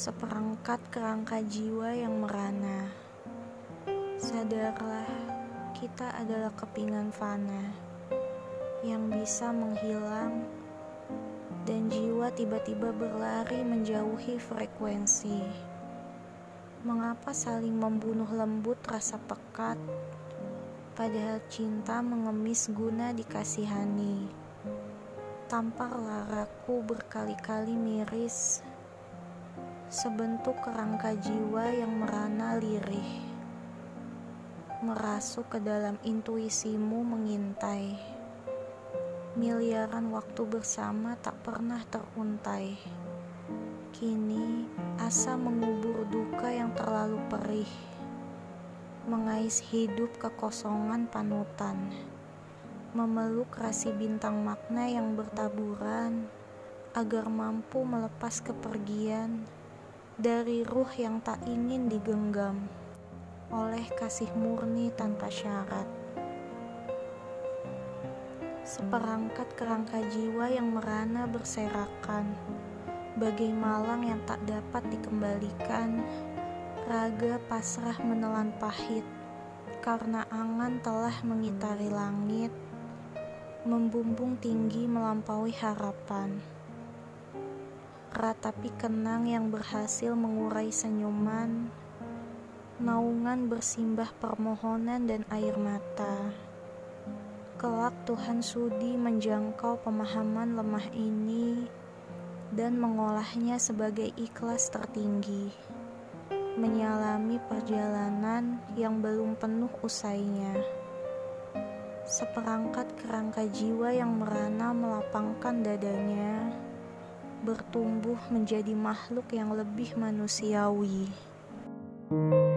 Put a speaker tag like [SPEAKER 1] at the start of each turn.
[SPEAKER 1] seperangkat kerangka jiwa yang merana. Sadarlah, kita adalah kepingan fana yang bisa menghilang, dan jiwa tiba-tiba berlari menjauhi frekuensi. Mengapa saling membunuh lembut rasa pekat, padahal cinta mengemis guna dikasihani? Tampar laraku berkali-kali miris sebentuk kerangka jiwa yang merana lirih, merasuk ke dalam intuisimu mengintai. Miliaran waktu bersama tak pernah teruntai. Kini asa mengubur duka yang terlalu perih, mengais hidup kekosongan panutan, memeluk rasi bintang makna yang bertaburan agar mampu melepas kepergian dari ruh yang tak ingin digenggam oleh kasih murni tanpa syarat. Seperangkat kerangka jiwa yang merana berserakan, bagai malang yang tak dapat dikembalikan, raga pasrah menelan pahit, karena angan telah mengitari langit, membumbung tinggi melampaui harapan ratapi kenang yang berhasil mengurai senyuman, naungan bersimbah permohonan dan air mata. Kelak Tuhan sudi menjangkau pemahaman lemah ini dan mengolahnya sebagai ikhlas tertinggi, menyalami perjalanan yang belum penuh usainya. Seperangkat kerangka jiwa yang merana melapangkan dadanya bertumbuh menjadi makhluk yang lebih manusiawi. thank you